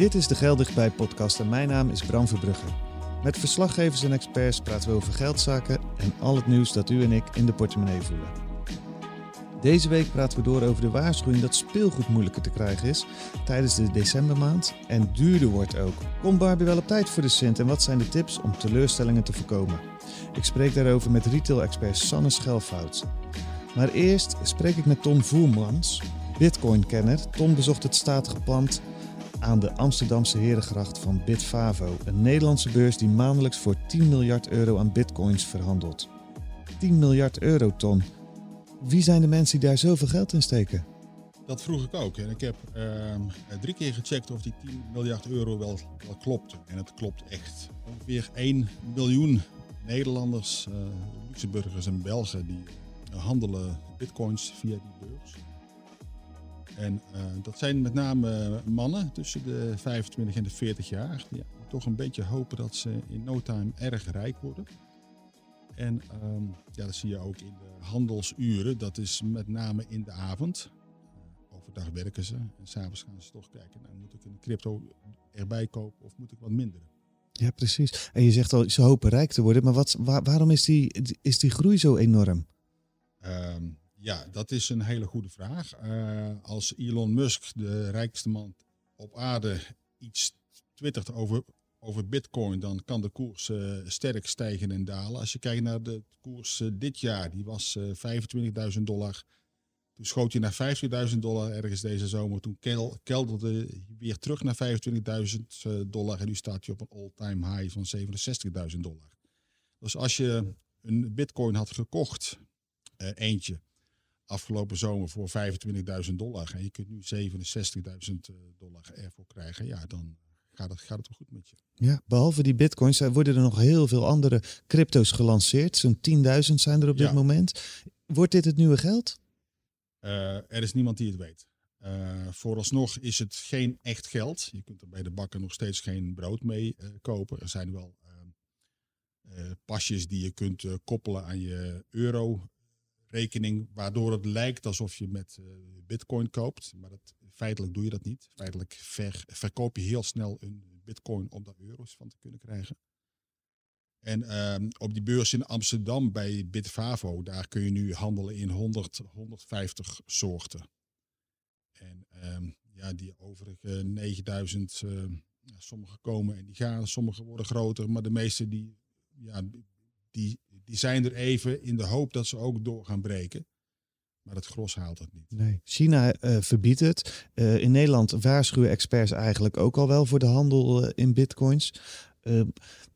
Dit is de Geldigbij podcast en mijn naam is Bram Verbrugge. Met verslaggevers en experts praten we over geldzaken en al het nieuws dat u en ik in de portemonnee voelen. Deze week praten we door over de waarschuwing dat speelgoed moeilijker te krijgen is tijdens de decembermaand en duurder wordt ook. Komt Barbie wel op tijd voor de Sint en wat zijn de tips om teleurstellingen te voorkomen? Ik spreek daarover met retail-expert Sanne Schelfout. Maar eerst spreek ik met Ton Voermans, Bitcoin-kenner. Ton bezocht het statige pand aan de Amsterdamse Herengracht van Bitfavo, een Nederlandse beurs die maandelijks voor 10 miljard euro aan bitcoins verhandelt. 10 miljard euro, Ton. Wie zijn de mensen die daar zoveel geld in steken? Dat vroeg ik ook. En ik heb ehm, drie keer gecheckt of die 10 miljard euro wel, klopt. En het klopt echt. Ongeveer 1 miljoen Nederlanders, uh, Luxemburgers en Belgen die handelen bitcoins via die beurs. En uh, dat zijn met name mannen tussen de 25 en de 40 jaar. Die toch een beetje hopen dat ze in no time erg rijk worden. En um, ja, dat zie je ook in de handelsuren. Dat is met name in de avond. Uh, overdag werken ze. En s'avonds gaan ze toch kijken. Nou, moet ik een crypto erbij kopen of moet ik wat minder? Ja, precies. En je zegt al, ze hopen rijk te worden. Maar wat, waar, waarom is die, is die groei zo enorm? Um, ja, dat is een hele goede vraag. Uh, als Elon Musk, de rijkste man op aarde, iets twittert over, over bitcoin, dan kan de koers uh, sterk stijgen en dalen. Als je kijkt naar de koers uh, dit jaar, die was 25.000 dollar. Toen schoot hij naar 50.000 dollar ergens deze zomer. Toen kel, kelderde hij weer terug naar 25.000 dollar. En nu staat hij op een all-time high van 67.000 dollar. Dus als je een bitcoin had gekocht, eentje, afgelopen zomer voor 25.000 dollar en je kunt nu 67.000 dollar ervoor krijgen, ja, dan gaat het, gaat het wel goed met je. Ja, behalve die bitcoins worden er nog heel veel andere crypto's gelanceerd. Zo'n 10.000 zijn er op dit ja. moment. Wordt dit het nieuwe geld? Uh, er is niemand die het weet. Uh, vooralsnog is het geen echt geld. Je kunt er bij de bakker nog steeds geen brood mee uh, kopen. Er zijn wel pasjes die je kunt koppelen aan je euro rekening, waardoor het lijkt alsof je met uh, bitcoin koopt. Maar dat, feitelijk doe je dat niet. Feitelijk ver, verkoop je heel snel een bitcoin om daar euro's van te kunnen krijgen. En uh, op die beurs in Amsterdam bij Bitfavo, daar kun je nu handelen in 100, 150 soorten. En uh, ja, die overige 9000, uh, ja, sommige komen en die gaan, sommige worden groter, maar de meeste die, ja, die die zijn er even in de hoop dat ze ook door gaan breken. Maar het gros haalt het niet. Nee. China uh, verbiedt het. Uh, in Nederland waarschuwen experts eigenlijk ook al wel voor de handel uh, in bitcoins.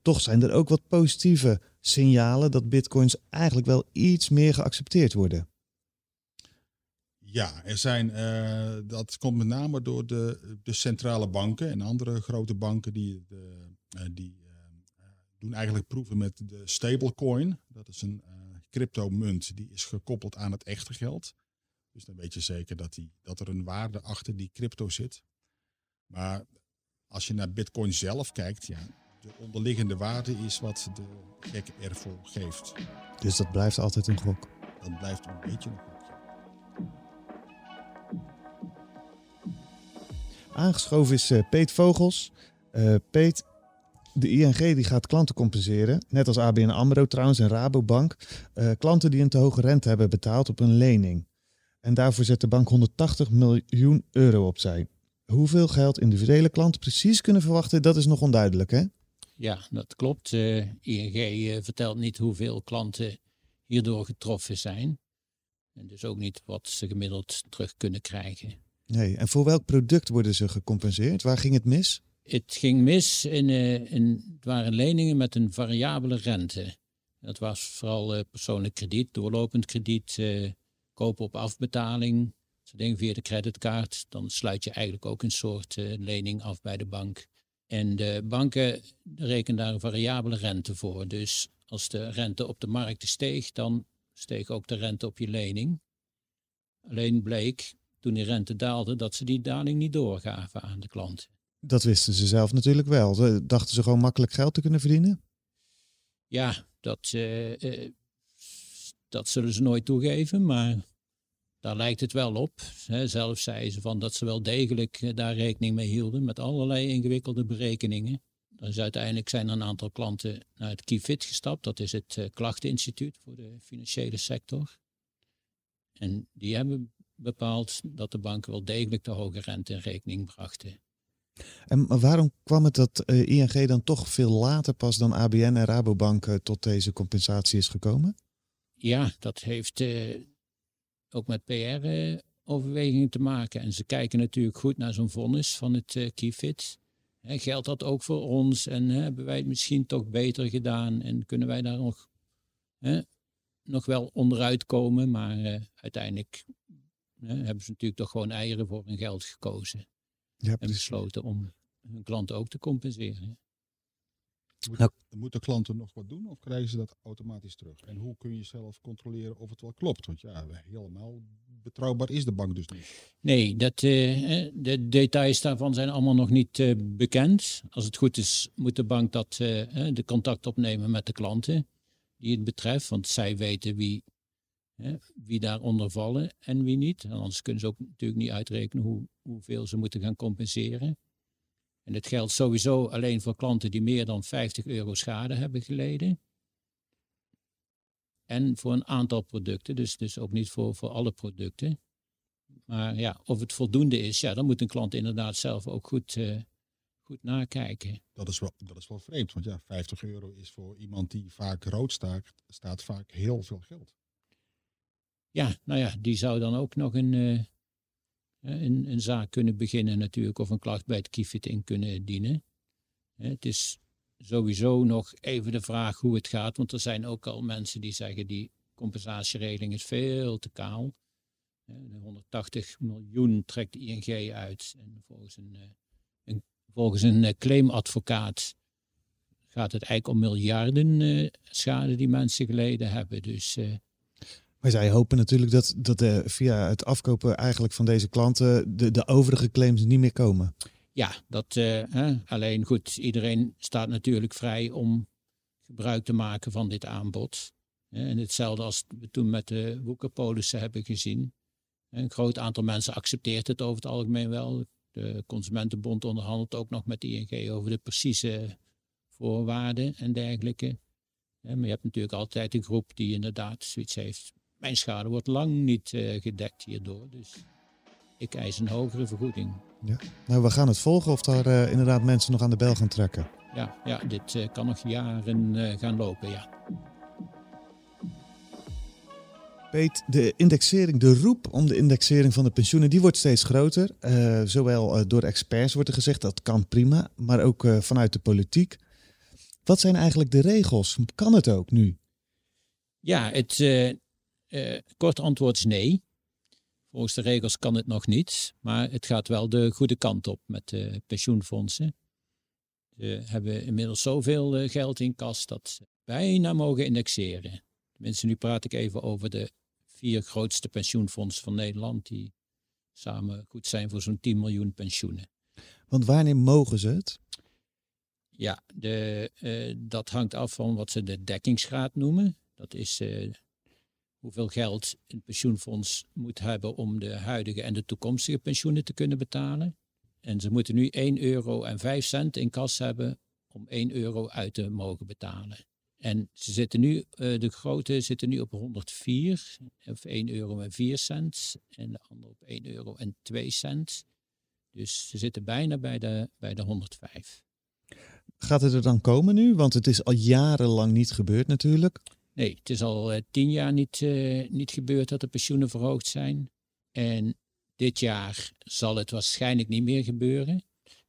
toch zijn er ook wat positieve signalen dat bitcoins eigenlijk wel iets meer geaccepteerd worden. Ja, er zijn, dat komt met name door de, de centrale banken en andere grote banken die, de, die doen eigenlijk proeven met de stablecoin. Dat is een uh, cryptomunt die is gekoppeld aan het echte geld. Dus dan weet je zeker dat, die, dat er een waarde achter die crypto zit. Maar als je naar bitcoin zelf kijkt, ja, de onderliggende waarde is wat de gek ervoor geeft. Dus dat blijft altijd een gok? Dat blijft een beetje een gok. Aangeschoven is uh, Peet Vogels. Uh, Peet, de ING die gaat klanten compenseren, net als ABN AMRO trouwens en Rabobank. Uh, klanten die een te hoge rente hebben betaald op een lening. En daarvoor zet de bank 180 miljoen euro opzij. Hoeveel geld individuele klanten precies kunnen verwachten, dat is nog onduidelijk hè? Ja, dat klopt. Uh, ING uh, vertelt niet hoeveel klanten hierdoor getroffen zijn. En dus ook niet wat ze gemiddeld terug kunnen krijgen. Nee, en voor welk product worden ze gecompenseerd? Waar ging het mis? Het ging mis in, uh, in, het waren leningen met een variabele rente. Dat was vooral uh, persoonlijk krediet, doorlopend krediet, uh, kopen op afbetaling, Ze denken via de creditcard, dan sluit je eigenlijk ook een soort lening af bij de bank. En de banken rekenen daar een variabele rente voor. Dus als de rente op de markt steeg, dan steeg ook de rente op je lening. Alleen bleek toen die rente daalde dat ze die daling niet doorgaven aan de klanten. Dat wisten ze zelf natuurlijk wel. Dachten ze gewoon makkelijk geld te kunnen verdienen? Ja, dat, uh, dat zullen ze nooit toegeven, maar daar lijkt het wel op. zelf zeiden ze van dat ze wel degelijk eh, daar rekening mee hielden met allerlei ingewikkelde berekeningen. Dus uiteindelijk zijn een aantal klanten naar het KIFIT gestapt. Dat is het klachteninstituut voor de financiële sector. En die hebben bepaald dat de banken wel degelijk de hoge rente in rekening brachten. En waarom kwam het dat uh, ING dan toch veel later pas dan ABN en Rabobank tot deze compensatie is gekomen? Ja, dat heeft ook met PR-overwegingen te maken. En ze kijken natuurlijk goed naar zo'n vonnis van het Keyfit. geldt dat ook voor ons en hebben wij het misschien toch beter gedaan en kunnen wij daar nog, nog wel onderuit komen, maar uiteindelijk hebben ze natuurlijk toch gewoon eieren voor hun geld gekozen. Ja, en besloten om hun klanten ook te compenseren. Moet, nou, moeten klanten nog wat doen of krijgen ze dat automatisch terug? En hoe kun je zelf controleren of het wel klopt? Want ja, helemaal betrouwbaar is de bank dus niet. Nee, dat, uh, de details daarvan zijn allemaal nog niet uh, bekend. Als het goed is, moet de bank dat, uh, de contact opnemen met de klanten die het betreft. Want zij weten wie, wie daaronder vallen en wie niet. En anders kunnen ze ook natuurlijk niet uitrekenen hoe, hoeveel ze moeten gaan compenseren. En dit geldt sowieso alleen voor klanten die meer dan 50 euro schade hebben geleden. En voor een aantal producten, dus, dus ook niet voor, voor alle producten. Maar ja, of het voldoende is, ja, dan moet een klant inderdaad zelf ook goed, uh, goed nakijken. Dat is, wel, dat is wel vreemd, want ja, 50 euro is voor iemand die vaak rood staat, staat vaak heel veel geld. Ja, nou ja, die zou dan ook nog een, uh, een, een, zaak kunnen beginnen natuurlijk of een klacht bij het kiefit in kunnen dienen. Het is sowieso nog even de vraag hoe het gaat, want er zijn ook al mensen die zeggen die compensatieregeling is veel te kaal. De 180 miljoen trekt ING uit en volgens een, eh, volgens een eh, claimadvocaat gaat het eigenlijk om miljarden schade die mensen geleden hebben. Dus maar zij hopen natuurlijk dat, dat via het afkopen eigenlijk van deze klanten de, de overige claims niet meer komen. Ja, dat, hè, alleen goed, iedereen staat natuurlijk vrij om gebruik te maken van dit aanbod. En hetzelfde als we toen met de woekerpolissen hebben gezien. Een groot aantal mensen accepteert het over het algemeen wel. De Consumentenbond onderhandelt ook nog met ING over de precieze voorwaarden en dergelijke. Maar je hebt natuurlijk altijd een groep die inderdaad zoiets heeft mijn schade wordt lang niet uh, gedekt hierdoor. Dus ik eis een hogere vergoeding. Ja. Nou, we gaan het volgen of daar uh, inderdaad mensen nog aan de bel gaan trekken. Ja, ja dit uh, kan nog jaren gaan lopen, ja. Peet, de indexering, de roep om de indexering van de pensioenen, die wordt steeds groter. zowel door experts wordt er gezegd dat kan prima, maar ook vanuit de politiek. Wat zijn eigenlijk de regels? Kan het ook nu? Ja, het, uh, kort antwoord is nee. Volgens de regels kan het nog niet, maar het gaat wel de goede kant op met de pensioenfondsen. Ze hebben inmiddels zoveel eh, geld in kas dat ze bijna mogen indexeren. Tenminste, nu praat ik even over de vier grootste pensioenfondsen van Nederland, die samen goed zijn voor zo'n 10 miljoen pensioenen. Want wanneer mogen ze het? Ja, de, uh, dat hangt af van wat ze de dekkingsgraad noemen. Dat is uh, hoeveel geld een pensioenfonds moet hebben om de huidige en de toekomstige pensioenen te kunnen betalen. En ze moeten nu 1 euro en 5 cent in kas hebben om 1 euro uit te mogen betalen. En ze zitten nu, eh, de grote zitten nu op 104, of 1 euro en 4 cent. En de andere op 1 euro en 2 cent. Dus ze zitten bijna bij de, bij de 105. Gaat het er dan komen nu? Want het is al jarenlang niet gebeurd natuurlijk. Nee, het is al uh, tien jaar niet, uh, niet gebeurd dat de pensioenen verhoogd zijn. En dit jaar zal het waarschijnlijk niet meer gebeuren.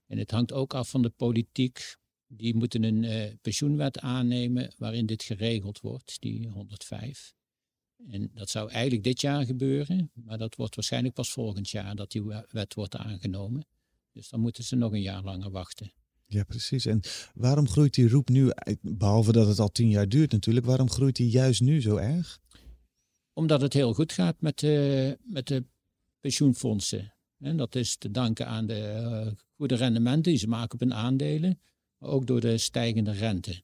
En het hangt ook af van de politiek. Die moeten een uh, pensioenwet aannemen waarin dit geregeld wordt, die 105. En dat zou eigenlijk dit jaar gebeuren, maar dat wordt waarschijnlijk pas volgend jaar dat die wet wordt aangenomen. Dus dan moeten ze nog een jaar langer wachten. Ja, precies. En waarom groeit die roep nu, behalve dat het al tien jaar duurt natuurlijk, waarom groeit die juist nu zo erg? Omdat het heel goed gaat met de, met de pensioenfondsen. En dat is te danken aan de uh, goede rendementen die ze maken op hun aandelen, maar ook door de stijgende rente.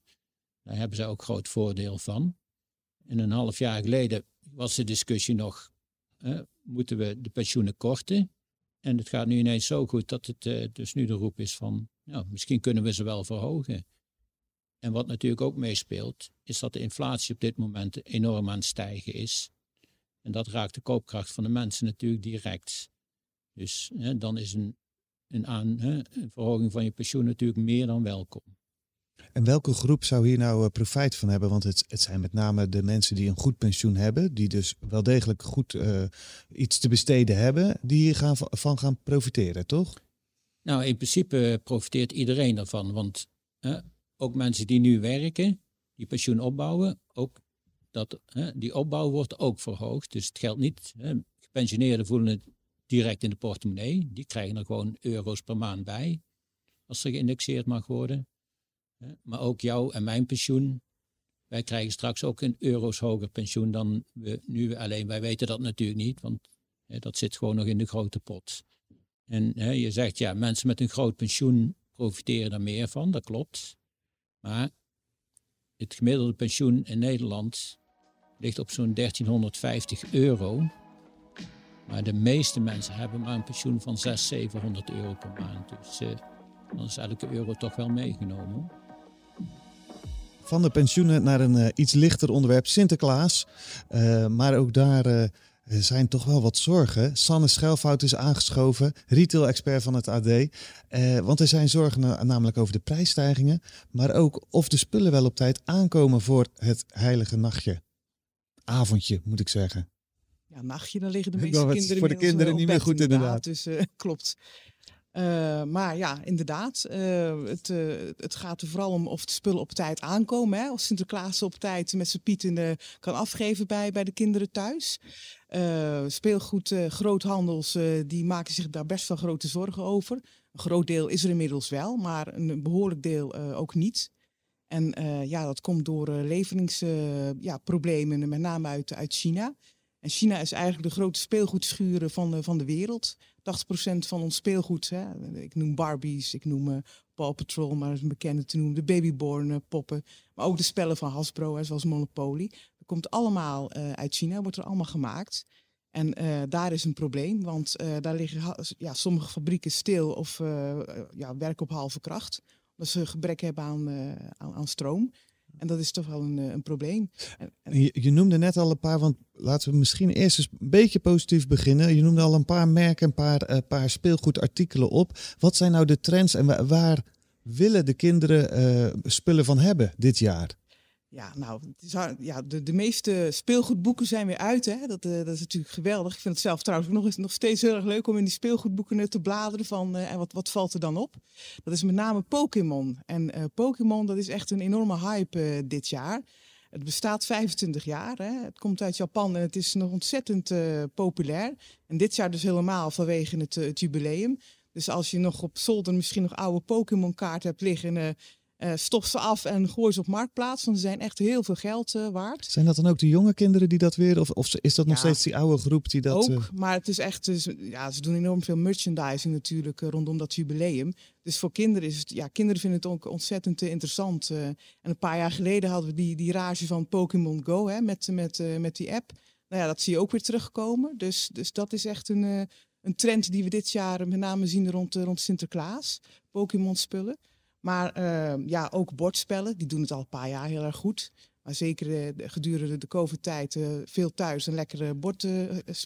Daar hebben ze ook groot voordeel van. En een half jaar geleden was de discussie nog, moeten we de pensioenen korten? En het gaat nu ineens zo goed dat het dus nu de roep is van, nou, misschien kunnen we ze wel verhogen. En wat natuurlijk ook meespeelt, is dat de inflatie op dit moment enorm aan het stijgen is. En dat raakt de koopkracht van de mensen natuurlijk direct. Dus hè, dan is een, een, aan, een verhoging van je pensioen natuurlijk meer dan welkom. En welke groep zou hier nou uh, profijt van hebben? Want het, het zijn met name de mensen die een goed pensioen hebben, die dus wel degelijk goed uh, iets te besteden hebben, die hier gaan, van gaan profiteren, toch? Nou, in principe profiteert iedereen daarvan. Want uh, ook mensen die nu werken, die pensioen opbouwen, ook dat, die opbouw wordt ook verhoogd. Dus het geldt niet, gepensioneerden voelen het direct in de portemonnee. Die krijgen er gewoon euro's per maand bij, als er geïndexeerd mag worden. Maar ook jouw en mijn pensioen. Wij krijgen straks ook een euro's hoger pensioen dan we nu. Alleen wij weten dat natuurlijk niet, want dat zit gewoon nog in de grote pot. En je zegt ja, mensen met een groot pensioen profiteren er meer van, dat klopt. Maar het gemiddelde pensioen in Nederland ligt op zo'n 1350 euro. Maar de meeste mensen hebben maar een pensioen van 600, 700 euro per maand. Dus uh, dan is elke euro toch wel meegenomen. Van de pensioenen naar een uh, iets lichter onderwerp, Sinterklaas. Uh, maar ook daar zijn toch wel wat zorgen. Sanne Schelfout is aangeschoven, retail-expert van het AD. want er zijn zorgen namelijk over de prijsstijgingen. Maar ook of de spullen wel op tijd aankomen voor het heilige nachtje. Avondje, moet ik zeggen. Ja, nachtje, dan liggen de meeste kinderen voor de kinderen niet meer goed inderdaad. Dus klopt. Uh, maar ja, inderdaad, uh, het, uh, het gaat er vooral om of de spullen op tijd aankomen. Hè? Of Sinterklaas op tijd met zijn pieten kan afgeven bij, bij de kinderen thuis. speelgoed, groothandels, die maken zich daar best wel grote zorgen over. Een groot deel is er inmiddels wel, maar een behoorlijk deel ook niet. En ja, dat komt door leveringsproblemen, ja, met name uit, uit China. En China is eigenlijk de grote speelgoedschuren van de, van de wereld. 80% van ons speelgoed, hè, ik noem Barbies, ik noem uh, Paw Patrol, maar is een bekende te noemen, de Babyborn uh, poppen. Maar ook de spellen van Hasbro, hè, zoals Monopoly. Dat komt allemaal uh, uit China, wordt er allemaal gemaakt. En daar is een probleem, want daar liggen ja, sommige fabrieken stil of ja, werken op halve kracht. Omdat ze gebrek hebben aan, aan, aan stroom. En dat is toch wel een, een probleem. Je, noemde net al een paar, want laten we misschien eerst eens een beetje positief beginnen. Je noemde al een paar merken, een paar, uh, paar speelgoedartikelen op. Wat zijn nou de trends en waar, willen de kinderen uh, spullen van hebben dit jaar? Ja, nou, ja, de, de meeste speelgoedboeken zijn weer uit. Hè? Dat, uh, dat is natuurlijk geweldig. Ik vind het zelf trouwens nog, nog steeds heel erg leuk om in die speelgoedboeken te bladeren. Van, uh, en wat, wat valt er dan op? Dat is met name Pokémon. En uh, Pokémon, dat is echt een enorme hype dit jaar. Het bestaat 25 jaar. Hè? Het komt uit Japan en het is nog ontzettend populair. En dit jaar dus helemaal vanwege het, het jubileum. Dus als je nog op zolder misschien nog oude Pokémon kaarten hebt liggen uh, stof ze af en gooi ze op marktplaats. Want ze zijn echt heel veel geld uh, waard. Zijn dat dan ook de jonge kinderen die dat weer? Of, of is dat nog steeds die oude groep die dat... Ook, uh... maar het is echt... Dus, ja, ze doen enorm veel merchandising natuurlijk rondom dat jubileum. Dus voor kinderen is het... Ja, kinderen vinden het ook ontzettend interessant. en een paar jaar geleden hadden we die, die rage van Pokémon Go hè, met, met, met die app. Nou ja, dat zie je ook weer terugkomen. Dus, dus dat is echt een, een trend die we dit jaar met name zien rond, rond Sinterklaas. Pokémon spullen. Maar uh, ja, ook bordspellen, die doen het al een paar jaar heel erg goed. Maar zeker uh, gedurende de COVID-tijd uh, veel thuis een lekkere bord,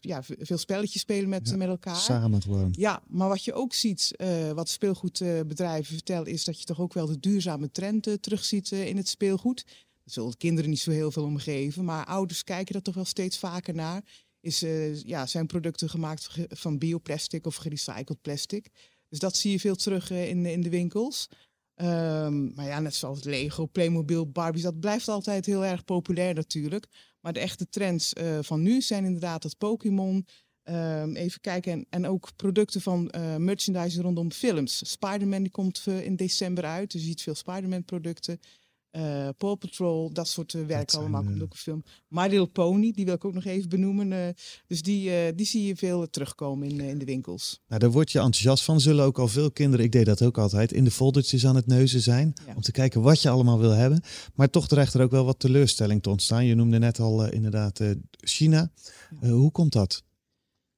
ja, veel spelletjes spelen met, ja, met elkaar. Samen gewoon. Ja, maar wat je ook ziet, wat speelgoedbedrijven vertellen, is dat je toch ook wel de duurzame trend terugziet in het speelgoed. Dat zullen kinderen niet zo heel veel omgeven, maar ouders kijken er toch wel steeds vaker naar. Is, ja, zijn producten gemaakt van bioplastic of gerecycled plastic? Dus dat zie je veel terug in, in de winkels. Um, maar ja, net zoals Lego, Playmobil, Barbies, dat blijft altijd heel erg populair natuurlijk. Maar de echte trends van nu zijn inderdaad het Pokémon. Ehm, even kijken. En, en ook producten van merchandise rondom films. Spider-Man die komt in december uit. Dus je ziet veel Spider-Man producten uh, Paw Patrol, dat soort uh, werk allemaal. Komt ook een film. My Little Pony, die wil ik ook nog even benoemen. Uh, dus die, die zie je veel terugkomen in, in de winkels. Nou, daar word je enthousiast van. Zullen ook al veel kinderen, ik deed dat ook altijd, in de foldertjes aan het neuzen zijn. Om te kijken wat je allemaal wil hebben. Maar toch dreigt er ook wel wat teleurstelling te ontstaan. Je noemde net al inderdaad China. Ja. hoe komt dat?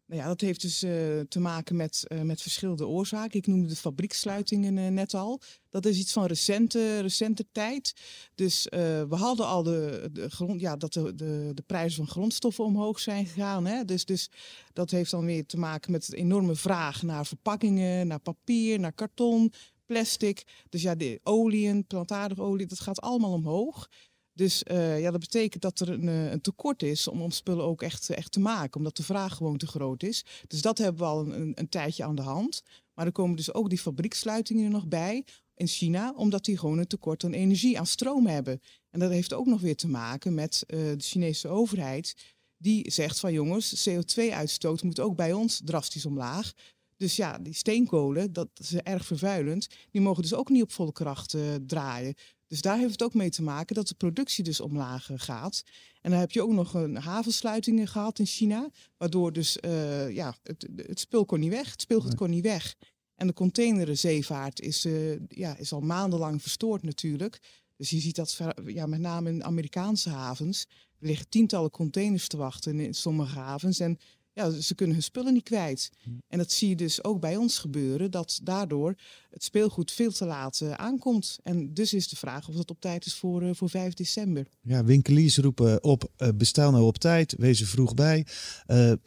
Nou ja, dat heeft dus uh, te maken met, uh, met verschillende oorzaken. Ik noemde de fabrieksluitingen uh, net al. Dat is iets van recente, recente tijd. Dus we hadden al de, de grond, ja, dat de, de, de prijzen van grondstoffen omhoog zijn gegaan. Hè? Dus, dus dat heeft dan weer te maken met een enorme vraag naar verpakkingen, naar papier, naar karton, plastic. Dus ja, de oliën, plantaardige olie, dat gaat allemaal omhoog. Dus uh, ja, dat betekent dat er een, eh, een, tekort is om, om spullen ook echt, echt te maken, omdat de vraag gewoon te groot is. Dus dat hebben we al een, een, tijdje aan de hand. Maar er komen dus ook die fabrieksluitingen er nog bij in China, omdat die gewoon een tekort aan energie, aan stroom hebben. En dat heeft ook nog weer te maken met uh, de Chinese overheid, die zegt van jongens, CO2-uitstoot moet ook bij ons drastisch omlaag. Dus ja, die steenkolen, dat is erg vervuilend, die mogen dus ook niet op volle kracht draaien. Dus daar heeft het ook mee te maken dat de productie dus omlaag eh, gaat. En dan heb je ook nog een havensluitingen gehad in China, waardoor dus uh, ja, het, het spul kon niet weg, het speelgoed kon niet weg. En de containerzeevaart is, uh, ja, is al maandenlang verstoord natuurlijk. Dus je ziet dat ja, met name in Amerikaanse havens. Er liggen tientallen containers te wachten in sommige havens. En ja, ze kunnen hun spullen niet kwijt. En dat zie je dus ook bij ons gebeuren, dat daardoor het speelgoed veel te laat uh, aankomt. En dus is de vraag of dat op tijd is voor, uh, voor 5 december. Ja, winkeliers roepen op, uh, bestel nou op tijd, wees er vroeg bij.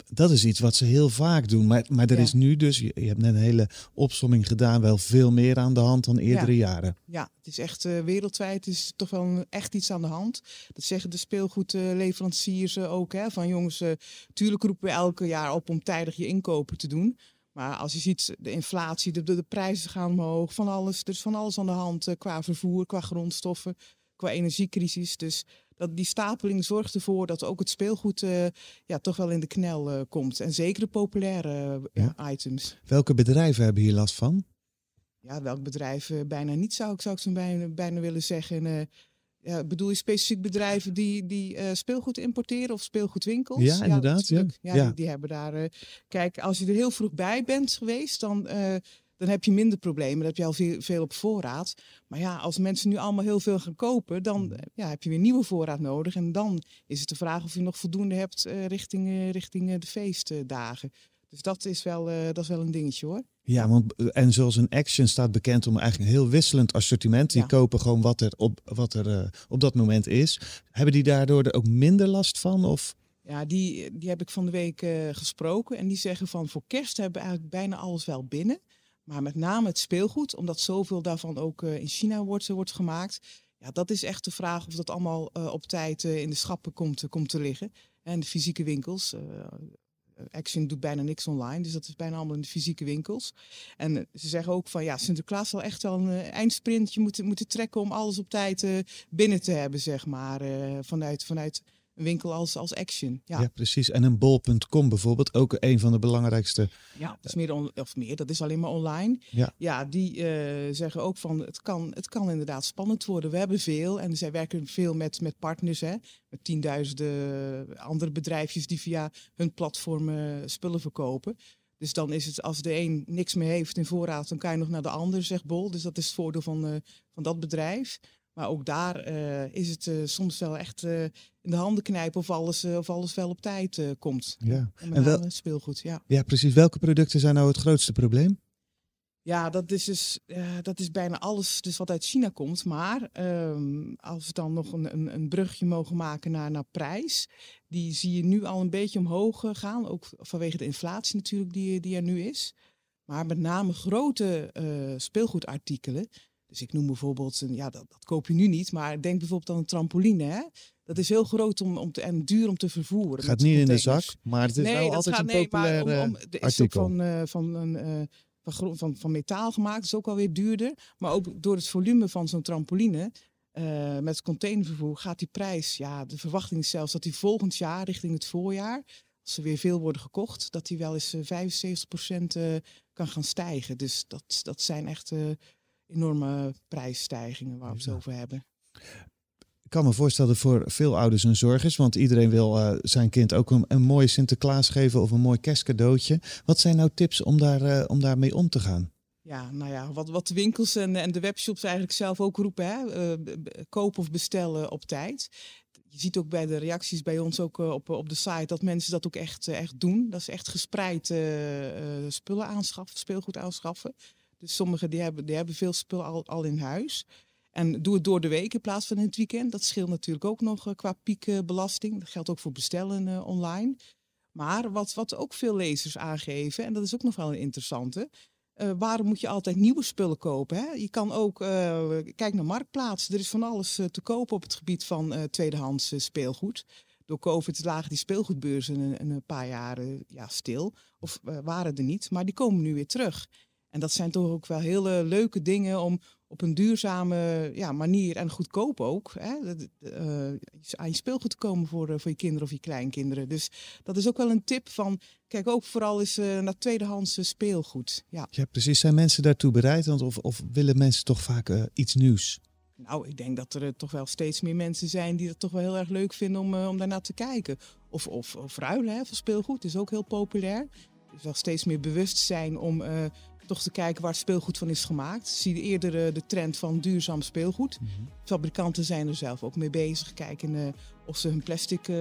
dat is iets wat ze heel vaak doen. Maar, maar er is nu dus, je, je, hebt net een hele opsomming gedaan, wel veel meer aan de hand dan eerdere jaren. Ja, het is echt wereldwijd is toch wel echt iets aan de hand. Dat zeggen de speelgoedleveranciers ook. Hè, van jongens, tuurlijk roepen we elke jaar op om tijdig je inkopen te doen. Maar als je ziet, de inflatie, de, de, de, prijzen gaan omhoog, van alles, er is van alles aan de hand uh, qua vervoer, qua grondstoffen, qua energiecrisis. Dus dat, die stapeling zorgt ervoor dat ook het speelgoed uh, ja, toch wel in de knel uh, komt. En zeker de populaire ja. items. Welke bedrijven hebben hier last van? Ja, welk bedrijf bijna niet zou ik, zou ik zo bijna, bijna willen zeggen. Ja, bedoel je specifiek bedrijven die, die uh, speelgoed importeren of speelgoedwinkels? Ja, inderdaad. Ja, ja, ja. Die, die, hebben daar. Uh, kijk, als je er heel vroeg bij bent geweest, dan, uh, dan heb je minder problemen. Dan heb je al veel, veel op voorraad. Maar ja, als mensen nu allemaal heel veel gaan kopen, dan mm. ja, heb je weer nieuwe voorraad nodig. En dan is het de vraag of je nog voldoende hebt richting, richting de feestdagen. Dus dat is, wel, uh, dat is wel een dingetje hoor. Ja, want eh, en zoals een Action staat bekend om eigenlijk een heel wisselend assortiment. Die kopen gewoon wat er, op, wat er uh, op dat moment is. Hebben die daardoor er ook minder last van? Of? Ja, die, die heb ik van de week uh, gesproken. En die zeggen van voor kerst hebben we eigenlijk bijna alles wel binnen. Maar met name het speelgoed, omdat zoveel daarvan ook in China wordt, wordt gemaakt. Ja, dat is echt de vraag of dat allemaal op tijd in de schappen komt, komt te liggen. En de fysieke winkels, Action doet bijna niks online, dus dat is bijna allemaal in de fysieke winkels. En eh, ze zeggen ook van ja, Sinterklaas zal echt wel een uh, eindsprintje moeten, moeten trekken om alles op tijd binnen te hebben, zeg maar, vanuit, vanuit een winkel als, als Action. Ja. ja, precies. En een bol.com bijvoorbeeld, ook een van de belangrijkste. Ja, dat is meer, of meer, dat is alleen maar online. Ja, ja die uh, zeggen ook van het kan, het kan inderdaad spannend worden. We hebben veel en zij werken veel met, met partners, hè, met tienduizenden andere bedrijfjes die via hun platformen spullen verkopen. Dus dan is het als de een niks meer heeft in voorraad, dan kan je nog naar de ander, zegt Bol. Dus dat is het voordeel van, uh, van dat bedrijf. Maar ook daar uh, is het uh, soms wel echt uh, in de handen knijpen of alles, of alles wel op tijd komt. Ja. En, en wel speelgoed, ja. Ja, precies. Welke producten zijn nou het grootste probleem? Ja, dat is dus dat is bijna alles dus wat uit China komt. Maar um, als we dan nog een, een, een, brugje mogen maken naar, naar prijs, die zie je nu al een beetje omhoog gaan. Ook vanwege de inflatie natuurlijk die, die er nu is. Maar met name grote speelgoedartikelen dus ik noem bijvoorbeeld, een, ja, dat, dat, koop je nu niet, maar denk bijvoorbeeld aan een trampoline. Hè? Dat is heel groot om, om te, en duur om te vervoeren. Gaat niet in de zak, maar het is nee, wel altijd gaat, een populair nee, om, om, de is ook van, uh, van, een, uh, van, van, van metaal gemaakt, is ook alweer duurder. Maar ook door het volume van zo'n trampoline Uh, met containervervoer gaat die prijs, ja, de verwachting is zelfs dat die volgend jaar richting het voorjaar, als er weer veel worden gekocht, dat die wel eens 75% uh, kan gaan stijgen. Dus dat, dat zijn echt enorme prijsstijgingen waar we het over hebben. Ik kan me voorstellen dat voor veel ouders een zorg is, want iedereen wil uh, zijn kind ook een, een mooi Sinterklaas geven of een mooi kerstcadeautje. Wat zijn nou tips om, daar, uh, om daarmee om te gaan? Ja, nou ja, wat, wat de winkels en, en de webshops eigenlijk zelf ook roepen, hè? Uh, kopen of bestellen op tijd. Je ziet ook bij de reacties bij ons ook op, op de site dat mensen dat ook echt, echt doen. Dat is echt gespreid spullen aanschaffen, speelgoed aanschaffen. Dus sommigen die hebben, die hebben veel spul al, al in huis. En doe het door de week in plaats van in het weekend. Dat scheelt natuurlijk ook nog uh, qua piekbelasting. Dat geldt ook voor bestellen uh, online. Maar wat, wat ook veel lezers aangeven, en dat is ook nog wel een interessante. Uh, waarom moet je altijd nieuwe spullen kopen? Hè? Je kan ook, kijk naar Marktplaats. Er is van alles te kopen op het gebied van tweedehands speelgoed. Door COVID lagen die speelgoedbeurzen een, een paar jaren ja, stil. Of waren er niet, maar die komen nu weer terug. En dat zijn toch ook wel hele leuke dingen om op een duurzame ja, manier en goedkoop ook hè, uh, aan je speelgoed te komen voor, uh, voor je kinderen of je kleinkinderen. Dus dat is ook wel een tip van, kijk ook vooral eens uh, naar tweedehands speelgoed. Ja. ja, precies. Zijn mensen daartoe bereid? Want of, of willen mensen toch vaak iets nieuws? Nou, ik denk dat er toch wel steeds meer mensen zijn die het toch wel heel erg leuk vinden om, om daarnaar te kijken. Of, of, of ruilen hè, voor speelgoed is ook heel populair. Er is wel steeds meer bewustzijn om toch te kijken waar speelgoed van is gemaakt. Zie je eerder de trend van duurzaam speelgoed. Mhm. Fabrikanten zijn er zelf ook mee bezig. Kijken uh, of ze hun plastic, uh,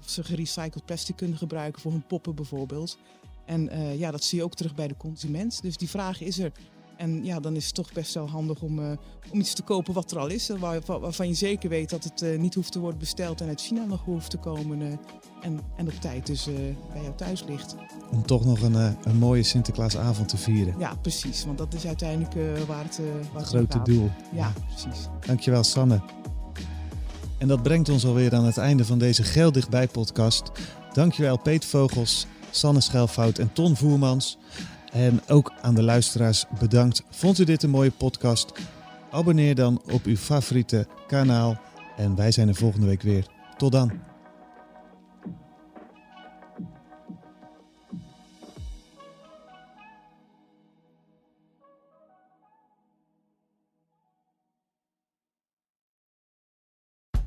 of ze gerecycled plastic kunnen gebruiken voor hun poppen bijvoorbeeld. En ja, dat zie je ook terug bij de consument. Dus die vraag is er. En ja, dan is het toch best wel handig om, uh, om iets te kopen wat er al is. Waar, waarvan je zeker weet dat het uh, niet hoeft te worden besteld en uit China nog hoeft te komen. Uh, en, en op tijd dus bij jou thuis ligt. Om toch nog een, een mooie Sinterklaasavond te vieren. Ja, precies. Want dat is uiteindelijk waar het, waar het grote doel. Ja, precies. Dankjewel, Sanne. En dat brengt ons alweer aan het einde van deze Geel Dichtbij podcast. Dankjewel Peet Vogels, Sanne Schelfout en Ton Voermans. En ook aan de luisteraars bedankt. Vond u dit een mooie podcast? Abonneer dan op uw favoriete kanaal. En wij zijn er volgende week weer. Tot dan.